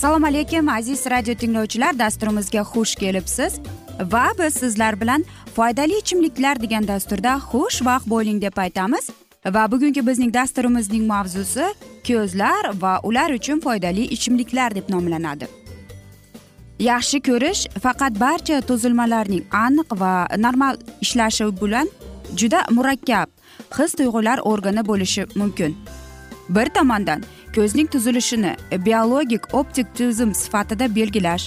assalomu alaykum aziz radio tinglovchilar. Dasturimizga xush kelibsiz. Va biz sizlar bilan foydali ichimliklar degan dasturda xushvaqt bo'ling deb aytamiz. Va bugungi bizning dasturimizning mavzusi ko'zlar va ular uchun foydali ichimliklar deb nomlanadi. Yaxshi ko'rish faqat barcha tuzilmalarning aniq va normal ishlashi bilan juda murakkab his tuyg'ular organi bo'lishi mumkin. Bir tomondan ko'zning tuzilishini biologik optik tizim sifatida belgilash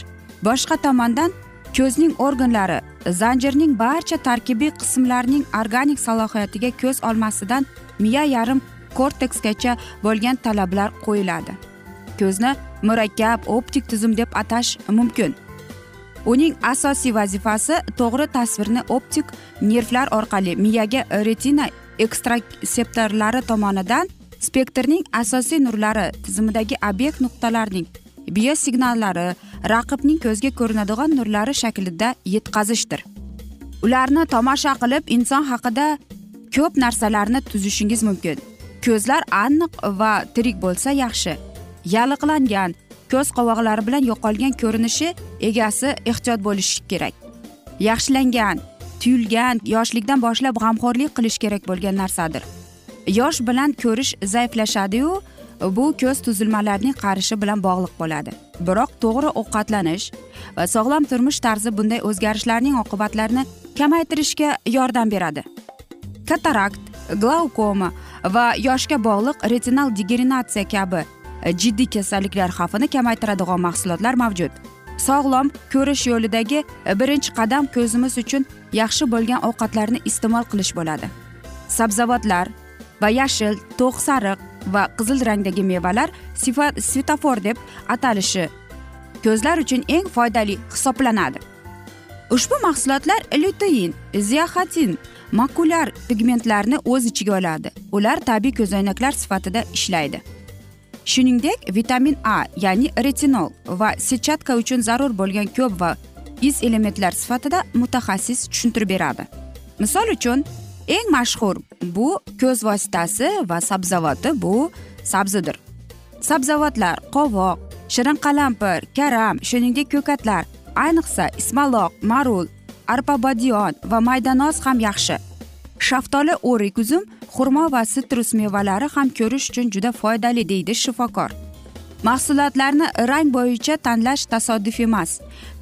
boshqa tomondan ko'zning organlari zanjirning barcha tarkibiy qismlarining organik salohiyatiga ko'z olmasidan miya yarim korteksgacha bo'lgan talablar qo'yiladi. Ko'zni murakkab optik tizim deb atash mumkin. Uning asosiy vazifasi to'g'ri tasvirni optik nervlar orqali miyaga retina ekstraseptorlari tomonidan spektrning asosiy nurlari tizimidagi obyekt nuqtalarining biosignallari raqibning ko'zga ko'rinadigan nurlari shaklida yetkazishdir. Ularni tomosha qilib inson haqida ko'p narsalarni tuzishingiz mumkin. Ko'zlar aniq va tirik bo'lsa yaxshi. Yalliqlangan ko'z qovoqlari bilan yo'qolgan ko'rinishi egasi ehtiyot bo'lishi kerak. Yaxshilangan tuyulgan yoshlikdan boshlab g'amxo'rlik qilish kerak bo'lgan narsadir. Yosh bilan ko'rish zaiflashadiyu bu ko'z tuzilmalarining qarishi bilan bog'liq bo'ladi. Biroq to'g'ri ovqatlanish va sog'lom turmush tarzi bunday o'zgarishlarning oqibatlarini kamaytirishga yordam beradi. Katarakt glaukoma va yoshga bog'liq retinal degeneratsiya kabi E, jiddiy kasalliklar xavfini kamaytiradigan mahsulotlar mavjud. Sog'lom ko'rish yo'lidagi e, birinchi qadam ko'zimiz uchun yaxshi bo'lgan ovqatlarni iste'mol qilish bo'ladi. Sabzavotlar va yashil to'q sariq va qizil rangdagi mevalar svetofor deb atalishi ko'zlar uchun eng foydali hisoblanadi. Ushbu mahsulotlar lutein ziaxatin makulyar pigmentlarni o'z ichiga oladi. Ular tabiiy ko'zoynaklar sifatida ishlaydi. Shuningdek vitamin a ya'ni retinol va setchatka uchun zarur bo'lgan ko'p va iz elementlar sifatida mutaxassis tushuntirib beradi. Misol uchun eng mashhur bu ko'z vositasi va sabzavoti bu sabzidir. Sabzavotlar qovoq shirin qalampir karam shuningdek ko'katlar ayniqsa ismaloq marul arpa badiyon va maydanoz ham yaxshi. Shaftoli o'rik uzum xurmo va sitrus mevalari ham ko'rish uchun juda foydali deydi shifokor. Mahsulotlarni rang bo'yicha tanlash tasodif emas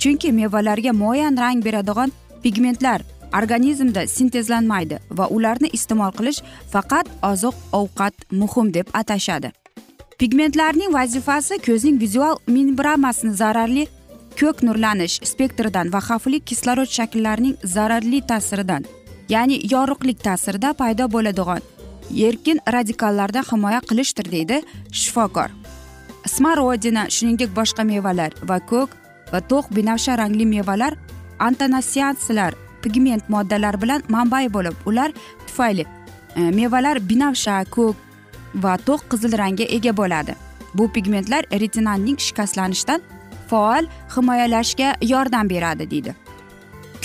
chunki mevalarga muayyan rang beradigan pigmentlar organizmda sintezlanmaydi va ularni iste'mol qilish faqat oziq ovqat muhim deb atashadi. Pigmentlarning vazifasi ko'zning vizual membramasini zararli ko'k nurlanish spektridan va xavfli kislorod shakllarining zararli ta'siridan ya'ni yorug'lik ta'sirida paydo bo'ladigan erkin radikallardan himoya qilishdir deydi shifokor. Smorodina shuningdek boshqa mevalar va ko'k va to'q binafsha rangli mevalar antanasianslar pigment moddalari bilan manbai bo'lib ular tufayli e, mevalar binafsha ko'k va to'q qizil rangga ega bo'ladi. Bu pigmentlar retinanning shikastlanishidan faol himoyalashga yordam beradi deydi.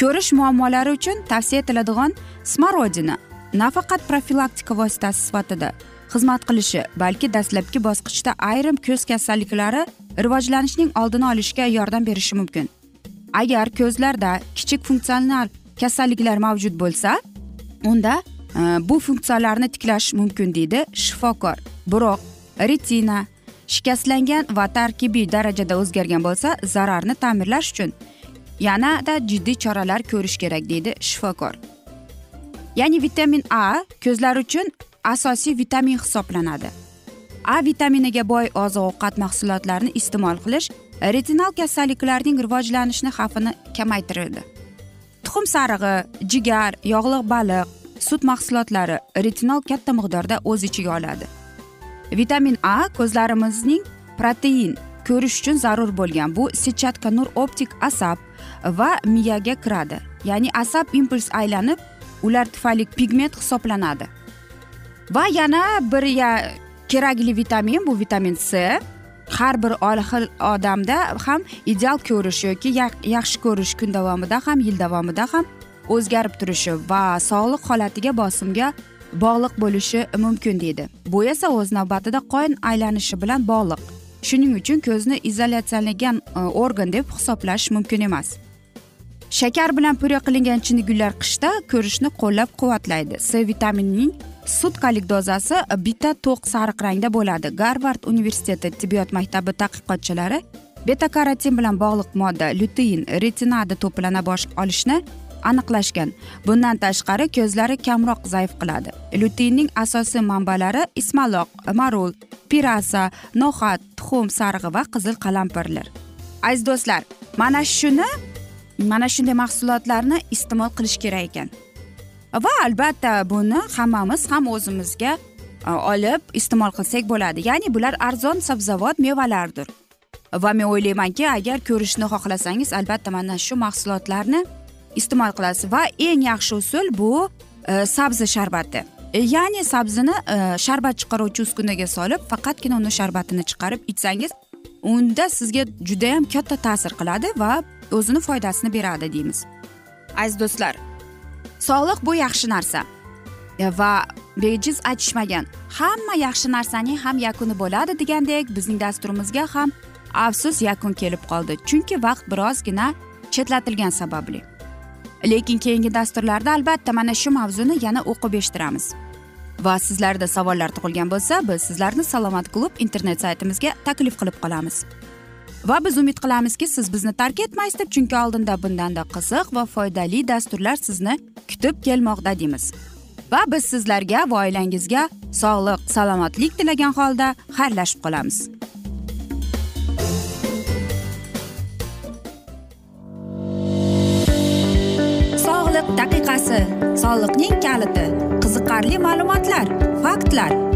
Ko'rish muammolari uchun tavsiya etiladigan smorodina nafaqat profilaktika vositasi sifatida xizmat qilishi balki dastlabki bosqichda ayrim ko'z kasalliklari rivojlanishining oldini olishga yordam berishi mumkin. Agar ko'zlarda kichik funksional kasalliklar mavjud bo'lsa unda e, bu funksiyalarni tiklash mumkin deydi shifokor. Biroq retina shikastlangan va tarkibiy darajada o'zgargan bo'lsa zararni ta'mirlash uchun yanada jiddiy choralar ko'rish kerak deydi shifokor. Ya'ni vitamin a ko'zlar uchun asosiy vitamin hisoblanadi. A vitaminiga boy oziq ovqat mahsulotlarini iste'mol qilish retinal kasalliklarning rivojlanishini xavfini kamaytiradi tuxum sarig'i jigar yog'li baliq sut mahsulotlari retinol katta miqdorda o'z ichiga oladi. Vitamin a ko'zlarimizning protein ko'rish uchun zarur bo'lgan. Bu sетчатка nur optik asab va miyaga kiradi. Ya'ni asab impuls aylanib ular tufayli pigment hisoblanadi. Va yana bir ya kerakli vitamin bu vitamin c. Har bir xil odamda ham ideal ko'rish yoki yaxshi ko'rish kun davomida ham yil davomida ham o'zgarib turishi va sog'liq holatiga bosimga bog'liq bo'lishi mumkin deydi. Bu esa o'z navbatida qon aylanishi bilan bog'liq. Shuning uchun ko'zni izolyatsiyalangan e, organ deb hisoblash mumkin emas. Shakar bilan pure qilingan chinnigullar qishda ko'rishni qo'llab quvvatlaydi. C vitaminining sutkalik dozasi bitta to'q sariq rangda bo'ladi. Garvard universiteti tibbiyot maktabi tadqiqotchilari beta karotin bilan bog'liq modda lutein retinada to'plana bosh olishni aniqlashgan. Bundan tashqari ko'zlari kamroq zaif qiladi. Lyuteinning asosiy manbalari ismaloq marul pirasa no'xat tuxum sarig'i va qizil qalampirlar. Aziz do'stlar mana shuni mana shunday mahsulotlarni iste'mol qilish kerak ekan. Va albatta buni hammamiz ham o'zimizga e, olib iste'mol qilsak bo'ladi. Ya'ni bular arzon sabzavot mevalardir. Va men o'ylaymanki agar ko'rishni xohlasangiz albatta mana shu mahsulotlarni iste'mol qilasiz. Va eng yaxshi usul bu e, sabzi sharbati. E, ya'ni sabzini e, sharbat chiqaruvchi uskunaga solib faqatgina uni sharbatini chiqarib ichsangiz unda sizga judayam katta ta'sir qiladi va o'zini foydasini beradi deymiz. Aziz do'stlar sog'liq bu yaxshi narsa. E, va bejiz aytishmagan hamma yaxshi narsaning ham yakuni bo'ladi degandek bizning dasturimizga ham afsus yakun kelib qoldi. Chunki vaqt birozgina chetlatilgani sababli. Lekin keyingi dasturlarda albatta mana shu mavzuni yana o'qib eshittiramiz. Va sizlarda savollar tug'ilgan bo'lsa biz sizlarni salomat klub internet saytimizga taklif qilib qolamiz. Va biz umid qilamizki siz bizni tark etmaysiz deb chunki oldinda bundanda qiziq va foydali dasturlar sizni kutib kelmoqda deymiz. Va biz sizlarga va oilangizga sog'lik salomatlik tilagan holda xayrlashib qolamiz. Sog'liq daqiqasi soliqning kaliti qiziqarli ma'lumotlar faktlar.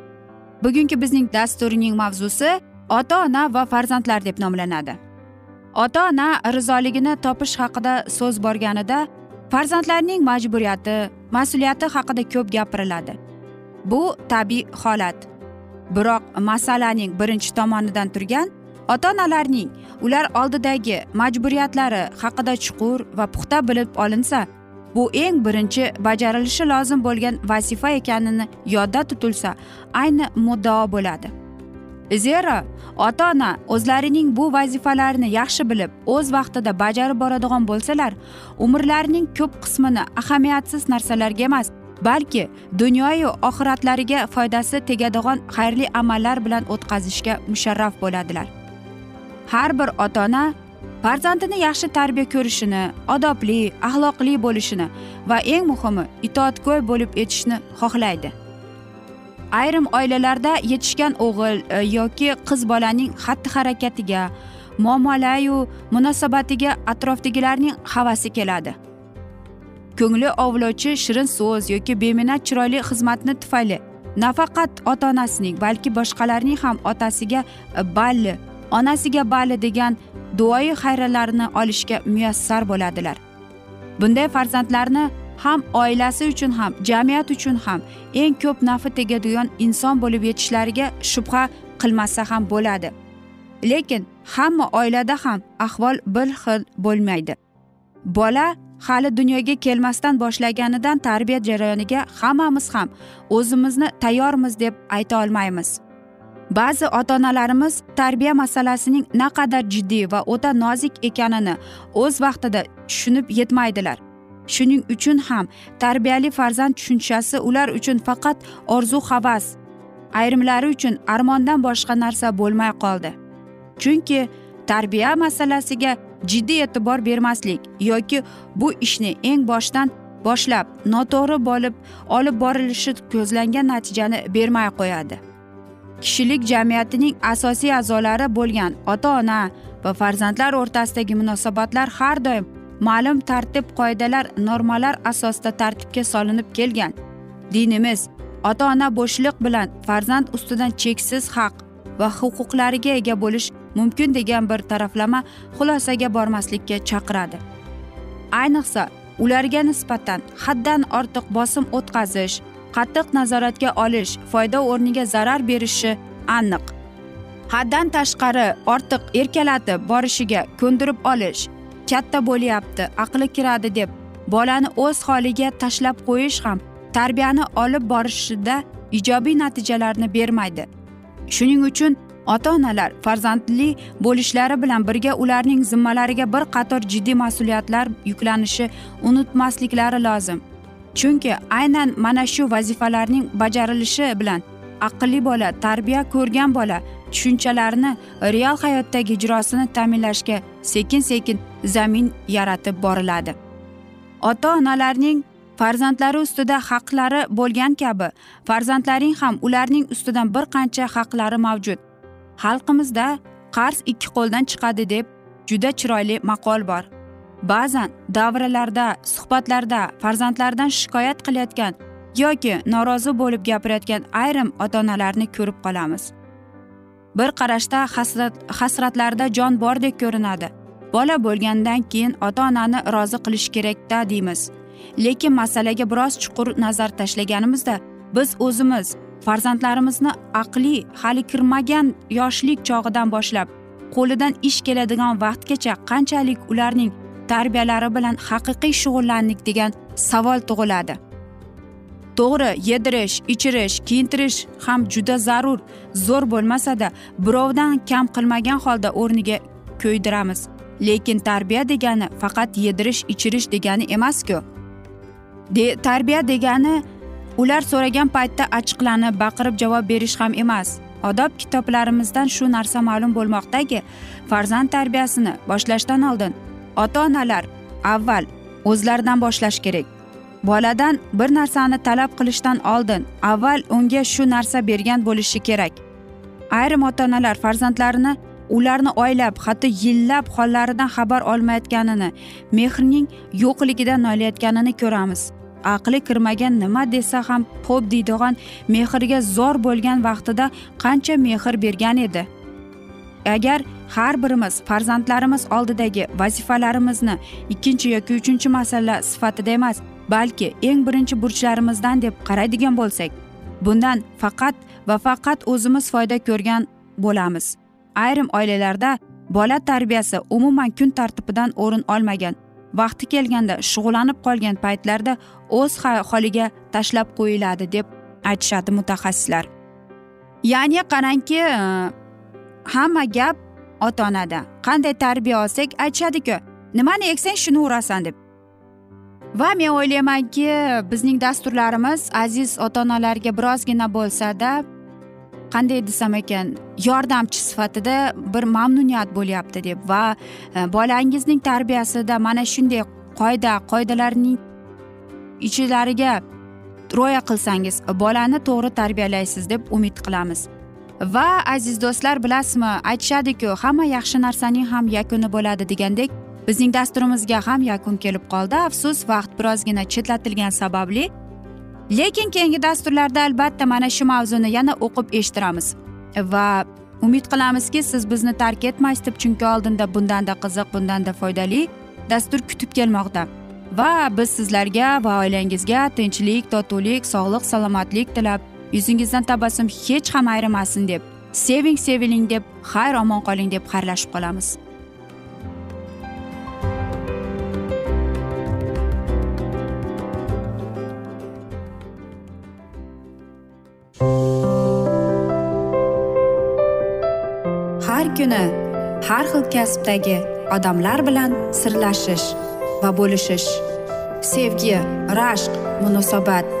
Bugungi bizning dasturining mavzusi ota ona va farzandlar deb nomlanadi. Ota ona rizoligini topish haqida so'z borganida farzandlarning majburiyati mas'uliyati haqida ko'p gapiriladi. Bu tabiiy holat. Biroq masalaning birinchi tomonidan turgan ota onalarning ular oldidagi majburiyatlari haqida chuqur va puxta bilib olinsa bu eng birinchi bajarilishi lozim bo'lgan vazifa ekanini yodda tutilsa ayni muddao bo'ladi. Zero ota ona o'zlarining bu vazifalarini yaxshi bilib o'z vaqtida bajarib boradigan bo'lsalar umrlarining ko'p qismini ahamiyatsiz narsalarga emas balki dunyoyu oxiratlariga foydasi tegadigan xayrli amallar bilan o'tkazishga musharraf bo'ladilar. Har bir ota ona farzandini yaxshi tarbiya ko'rishini odobli axloqli bo'lishini va eng muhimi itoatgo'y bo'lib yetishni xohlaydi. Ayrim oilalarda yetishgan o'g'il e, yoki qiz bolaning xatti harakatiga muomalayu munosabatiga atrofdagilarning havasi keladi. Ko'ngli ovlovchi shirin so'z yoki beminnat chiroyli xizmatni tufayli nafaqat ota onasining balki boshqalarning ham otasiga e, balli onasiga balli degan duoyi xayralarini olishga muyassar bo'ladilar. Bunday farzandlarni ham oilasi uchun ham jamiyat uchun ham eng ko'p nafi tegadigan inson bo'lib yetishlariga shubha qilmasa ham bo'ladi. Lekin hamma oilada ham ahvol bir xil bo'lmaydi. Bola hali dunyoga kelmasdan boshlaganidan tarbiya jarayoniga hammamiz ham o'zimizni tayyormiz deb ayta olmaymiz. Ba'zi ota onalarimiz tarbiya masalasining naqadar jiddiy va o'ta nozik ekanini o'z vaqtida tushunib yetmaydilar. Shuning uchun ham tarbiyali farzand tushunchasi ular uchun faqat orzu havas ayrimlari uchun armondan boshqa narsa bo'lmay qoldi. Chunki tarbiya masalasiga jiddiy e'tibor bermaslik yoki bu ishni eng boshdan boshlab noto'g'ri bo'lib olib borilishi ko'zlangan natijani bermay qo'yadi. Kishilik jamiyatining asosiy a'zolari bo'lgan ota ona va farzandlar o'rtasidagi munosabatlar har doim ma'lum tartib qoidalar normalar asosida tartibga solinib kelgan. Dinimiz ota ona bo'shliq bilan farzand ustidan cheksiz haq va huquqlariga ega bo'lish mumkin degan bir taraflama xulosaga bormaslikka chaqiradi. Ayniqsa ularga nisbatan haddan ortiq bosim o'tkazish qattiq nazoratga olish foyda o'rniga zarar berishi aniq. Haddan tashqari ortiq erkalatib borishiga ko'ndirib olish katta bo'lyapti aqli kiradi deb bolani o'z holiga tashlab qo'yish ham tarbiyani olib borishida ijobiy natijalarni bermaydi. Shuning uchun ota onalar farzandli bo'lishlari bilan birga ularning zimmalariga bir qator jiddiy mas'uliyatlar yuklanishi unutmasliklari lozim. Chunki aynan mana shu vazifalarning bajarilishi bilan aqlli bola tarbiya ko'rgan bola tushunchalarni real hayotdagi ijrosini ta'minlashga sekin sekin zamin yaratib boriladi. Ota onalarning farzandlari ustida haqlari bo'lgan kabi farzandlaring ham ularning ustidan bir qancha haqlari mavjud. Xalqimizda qarz ikki qo'ldan chiqadi deb juda chiroyli maqol bor. Ba'zan davralarda suhbatlarda farzandlaridan shikoyat qilayotgan yoki norozi bo'lib gapirayotgan ayrim ota onalarni ko'rib qolamiz. Bir qarashda hasrat hasratlarida jon bordek ko'rinadi. Bola bo'lgandan keyin ota onani rozi qilish kerakda deymiz. Lekin masalaga biroz chuqur nazar tashlaganimizda biz o'zimiz farzandlarimizni aqliy hali kirmagan yoshlik chog'idan boshlab qo'lidan ish keladigan vaqtgacha qanchalik ularning tarbiyalari bilan haqiqiy shug'ullandik degan savol tug'iladi. To'g'ri yedirish ichirish kiyintirish ham juda zarur. Zo'r bo'lmasada birovdan kam qilmagan holda o'rniga ko'ydiramiz. Lekin tarbiya degani faqat yedirish ichirish degani emasku. De tarbiya degani ular so'ragan paytda achchiqlanib baqirib javob berish ham emas. Odob kitoblarimizdan shu narsa ma'lum bo'lmoqdaki farzand tarbiyasini boshlashdan oldin ota onalar avval o'zlaridan boshlash kerak. Boladan bir narsani talab qilishdan oldin avval unga shu narsa bergan bo'lishi kerak. Ayrim ota onalar farzandlarini ularni oylab hatto yillab hollaridan xabar olmayotganini mehrning yo'qligidan nolayotganini ko'ramiz. Aqli kirmagan nima desa ham xo'p deydigan mehrga zor bo'lgan vaqtida qancha mehr bergan edi? Agar har birimiz farzandlarimiz oldidagi vazifalarimizni ikkinchi yoki uchinchi masala sifatida emas balki eng birinchi burchlarimizdan deb qaraydigan bo'lsak bundan faqat va faqat o'zimiz foyda ko'rgan bo'lamiz. Ayrim oilalarda bola tarbiyasi umuman kun tartibidan o'rin olmagan vaqti kelganda shug'ullanib qolgan paytlarda o'z holiga tashlab qo'yiladi deb aytishadi mutaxassislar. Ya'ni qarangki hamma gap ota onada qanday tarbiya olsak aytishadiku nimani eksang shuni o'rasan deb. Va men o'ylaymanki bizning dasturlarimiz aziz ota onalarga birozgina bo'lsada qanday desam ekan yordamchi sifatida bir mamnuniyat bo'lyapti deb va e, bolangizning tarbiyasida mana shunday qoida qoidalarning ichlariga rioya qilsangiz bolani to'g'ri tarbiyalaysiz deb umid qilamiz. Va aziz do'stlar bilasizmi aytishadiku hamma yaxshi narsaning ham yakuni bo'ladi degandek bizning dasturimizga ham yakun kelib qoldi. Afsus vaqt birozgina chetlatilgani sababli. Lekin keyingi dasturlarda albatta mana shu mavzuni yana o'qib eshittiramiz. Va umid qilamizki siz bizni tark etmaysiz deb chunki oldinda bundanda qiziq bundanda foydali dastur kutib kelmoqda. Va biz sizlarga va oilangizga tinchlik totuvlik sog'lik salomatlik tilab yuzingizdan tabassum hech ham ayrimasin deb seving seviling deb xayr omon qoling deb xayrlashib qolamiz. Har kuni har xil kasbdagi odamlar bilan sirlashish va bo'lishish sevgi rashq munosabat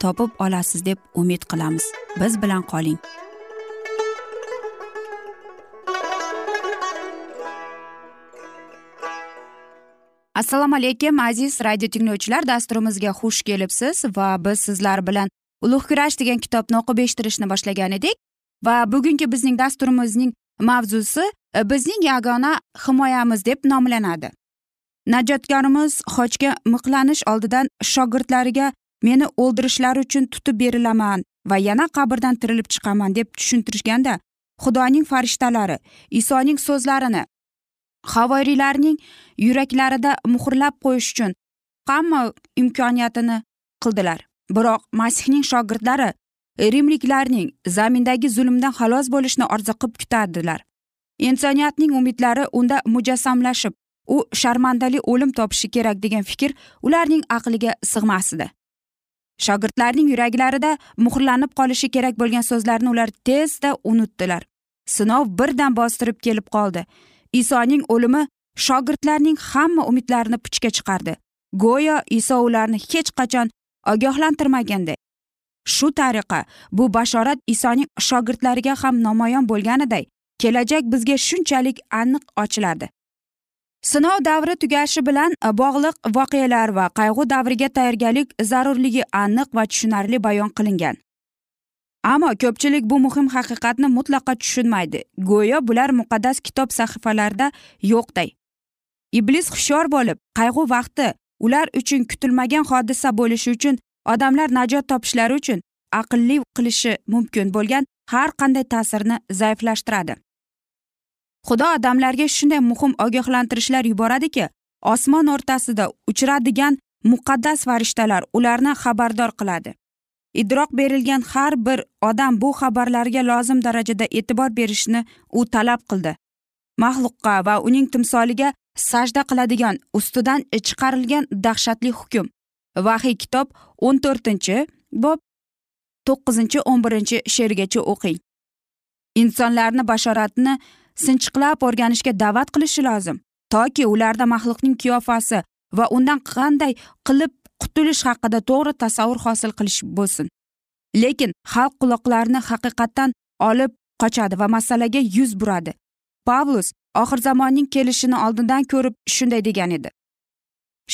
topib olasiz deb umid qilamiz. Biz bilan qoling. Assalomu alaykum aziz radio tinglovchilar dasturimizga xush kelibsiz va biz sizlar bilan ulug' kurash degan kitobni o'qib eshittirishni boshlagan edik. Va bugungi bizning dasturimizning mavzusi e, bizning yagona himoyamiz deb nomlanadi. Najotkorimiz xochga miqlanish oldidan shogirdlariga meni o'ldirishlari uchun tutib berilaman va yana qabrdan tirilib chiqaman deb tushuntirishganda xudoning farishtalari isoning so'zlarini havoriylarning yuraklarida muhrlab qo'yish uchun hamma imkoniyatini qildilar. Biroq masihning shogirdlari rimliklarning zamindagi zulmdan xalos bo'lishni orzu qilib kutardilar insoniyatning umidlari unda mujassamlashib u sharmandali o'lim topishi kerak degan fikr ularning aqliga sig'masdi shogirdlarning yuraklarida muhrlanib qolishi kerak bo'lgan so'zlarni ular tezda unutdilar. Sinov birdan bostirib kelib qoldi. Isoning o'limi shogirdlarning hamma umidlarini puchga chiqardi. Go'yo iso ularni hech qachon ogohlantirmaganday shu tariqa bu bashorat isoning shogirdlariga ham namoyon bo'lganiday kelajak bizga shunchalik aniq ochiladi sinov davri tugashi bilan e, bog'liq voqealar va qayg'u davriga tayyorgarlik zarurligi aniq va tushunarli bayon qilingan. Ammo ko'pchilik bu muhim haqiqatni mutlaqo tushunmaydi. Go'yo bular muqaddas kitob sahifalarida yo'qday. Iblis hushyor bo'lib qayg'u vaqti ular uchun kutilmagan hodisa bo'lishi uchun odamlar najot topishlari uchun aqlli qilishi mumkin bo'lgan har qanday ta'sirni zaiflashtiradi. Xudo odamlarga shunday muhim ogohlantirishlar yuboradiki osmon o'rtasida uchradigan muqaddas farishtalar ularni xabardor qiladi. Idroq berilgan har bir odam bu xabarlarga lozim darajada e'tibor berishni u talab qildi. Maxluqqa va uning timsoliga sajda qiladigan ustidan chiqarilgan dahshatli hukm. Vahiy kitob o'n to'rtinchi bob to'qqizinchi o'n birinchi she'rgacha o'qing insonlarni bashoratni sinchiqlab o'rganishga da'vat qilishi lozim. Toki ularda maxluqning qiyofasi va undan qanday qilib qutulish haqida to'g'ri tasavvur hosil qilish bo'lsin. Lekin xalq quloqlarini haqiqatdan olib qochadi va masalaga yuz buradi. Pavlus oxir zamonning kelishini oldindan ko'rib shunday degan edi.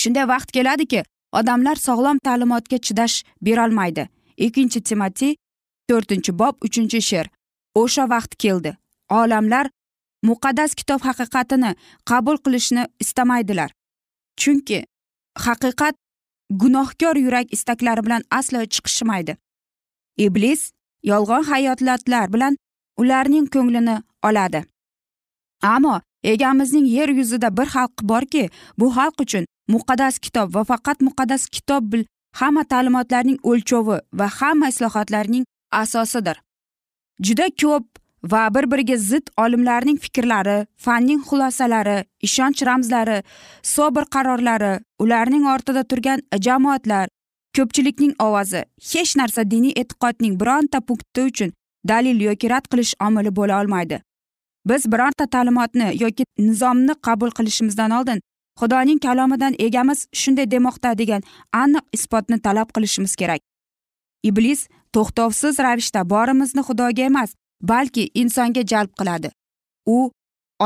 Shunday vaqt keladiki odamlar sog'lom ta'limotga chidash berolmaydi. Ikkinchi timotiy to'rtinchi bob uchinchi she'r. O'sha vaqt keldi. Olamlar muqaddas kitob haqiqatini qabul qilishni istamaydilar. Chunki haqiqat gunohkor yurak istaklari bilan aslo chiqishmaydi. Iblis yolg'on hayotlatlar bilan ularning ko'nglini oladi. Ammo egamizning yer yuzida bir xalq borki bu xalq uchun muqaddas kitob va faqat muqaddas kitob hamma ta'limotlarning o'lchovi va hamma islohotlarning asosidir. Juda ko'p va bir biriga zid olimlarning fikrlari fanning xulosalari ishonch ramzlari sobir qarorlari ularning ortida turgan jamoatlar ko'pchilikning ovozi hech narsa diniy e'tiqodning bironta punkti uchun dalil yoki rad qilish omili bo'la olmaydi. Biz bironta ta'limotni yoki nizomni qabul qilishimizdan oldin xudoning kalomidan egamiz shunday demoqda degan aniq isbotni talab qilishimiz kerak. Iblis to'xtovsiz ravishda borimizni xudoga emas balki insonga jalb qiladi. U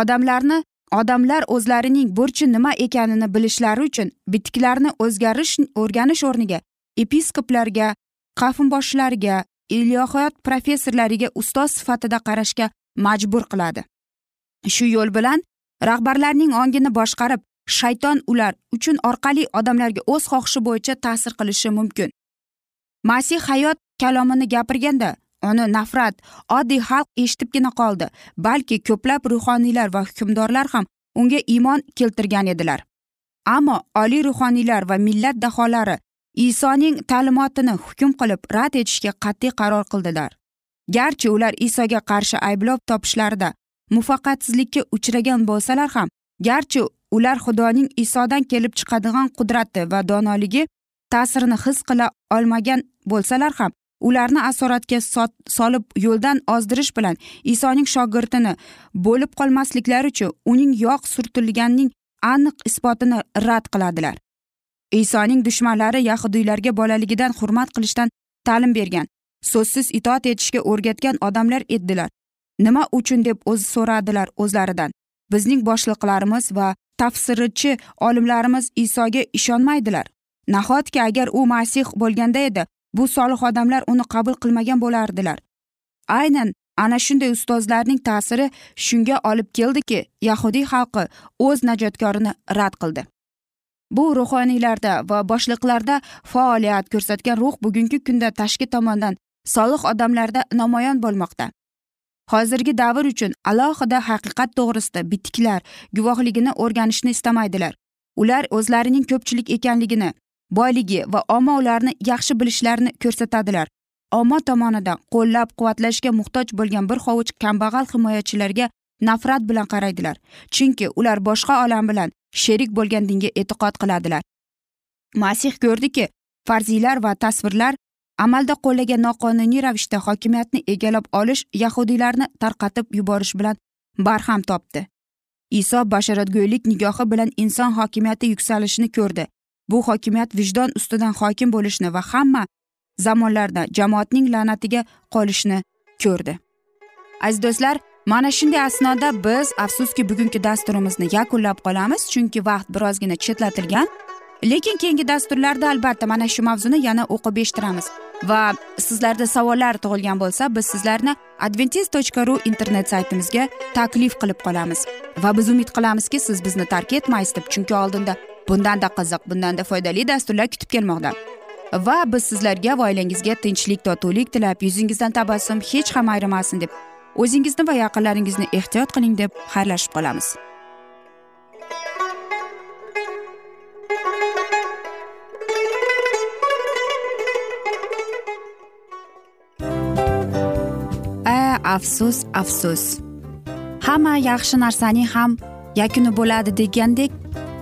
odamlarni odamlar o'zlarining burchi nima ekanini bilishlari uchun bitiklarni o'zgarish o'rganish o'rniga episkoplarga qavmboshlarga ilohiyot professorlariga ustoz sifatida qarashga majbur qiladi. Shu yo'l bilan rahbarlarning ongini boshqarib shayton ular uchun orqali odamlarga o'z xohishi bo'yicha ta'sir qilishi mumkin. Masih hayot kalomini gapirganda uni nafrat oddiy xalq eshitibgina qoldi balki ko'plab ruhoniylar va hukmdorlar ham unga iymon keltirgan edilar. Ammo oliy ruhoniylar va millat daholari isoning ta'limotini hukm qilib rad etishga qat'iy qaror qildilar. Garchi ular isoga qarshi ayblov topishlarida muvaffaqiyatsizlikka uchragan bo'lsalar ham garchi ular xudoning isodan kelib chiqadigan qudrati va donoligi ta'sirini his qila olmagan bo'lsalar ham ularni asoratga solib yo'ldan ozdirish bilan isoning shogirdini bo'lib qolmasliklari uchun uning yog' surtilganining aniq isbotini rad qiladilar. Isoning dushmanlari yahudiylarga bolaligidan hurmat qilishdan ta'lim bergan so'zsiz itoat etishga o'rgatgan odamlar edilar. Nima uchun deb o'zi so'radilar o'zlaridan. Bizning boshliqlarimiz va tafsirchi olimlarimiz isoga ishonmaydilar. Nahotki agar u masih bo'lganda edi bu solih odamlar uni qabul qilmagan bo'lardilar. Aynan ana shunday ustozlarning ta'siri shunga olib keldiki yahudiy xalqi o'z najotkorini rad qildi. Bu ruhoniylarda va boshliqlarda faoliyat ko'rsatgan ruh bugungi kunda tashqi tomondan solih odamlarda namoyon bo'lmoqda. Hozirgi davr uchun alohida haqiqat to'g'risida bitiklar guvohligini o'rganishni istamaydilar. Ular o'zlarining ko'pchilik ekanligini boyligi va omma ularni yaxshi bilishlarini ko'rsatadilar. Omma tomonidan qo'llab quvvatlashga muhtoj bo'lgan bir hovuch kambag'al himoyachilarga nafrat bilan qaraydilar chunki ular boshqa olam bilan sherik bo'lgan dinga e'tiqod qiladilar. Masih ko'rdiki farziylar va tasvirlar amalda qo'llagan noqonuniy ravishda hokimiyatni egallab olish yahudiylarni tarqatib yuborish bilan barham topdi. Iso bashoratgo'ylik nigohi bilan inson hokimiyati yuksalishini ko'rdi. Bu hokimiyat vijdon ustidan hokim bo'lishni va hamma zamonlarda jamoatning la'natiga qolishni ko'rdi. Aziz do'stlar mana shunday asnoda biz afsuski bugungi dasturimizni yakunlab qolamiz chunki vaqt birozgina chetlatilgan. Lekin keyingi dasturlarda albatta mana shu mavzuni yana o'qib eshittiramiz. Va sizlarda savollar tug'ilgan bo'lsa biz sizlarni adventis tochka ru internet saytimizga taklif qilib qolamiz. Va biz umid qilamizki siz bizni tark etmaysiz deb chunki oldinda bundanda qiziq bundanda foydali dasturlar kutib kelmoqda. Va biz sizlarga va oilangizga tinchlik totuvlik tilab yuzingizdan tabassum hech ham ayrimasin deb o'zingizni va yaqinlaringizni ehtiyot qiling deb xayrlashib qolamiz. Afsus afsus. Hamma yaxshi narsaning ham yakuni bo'ladi degandek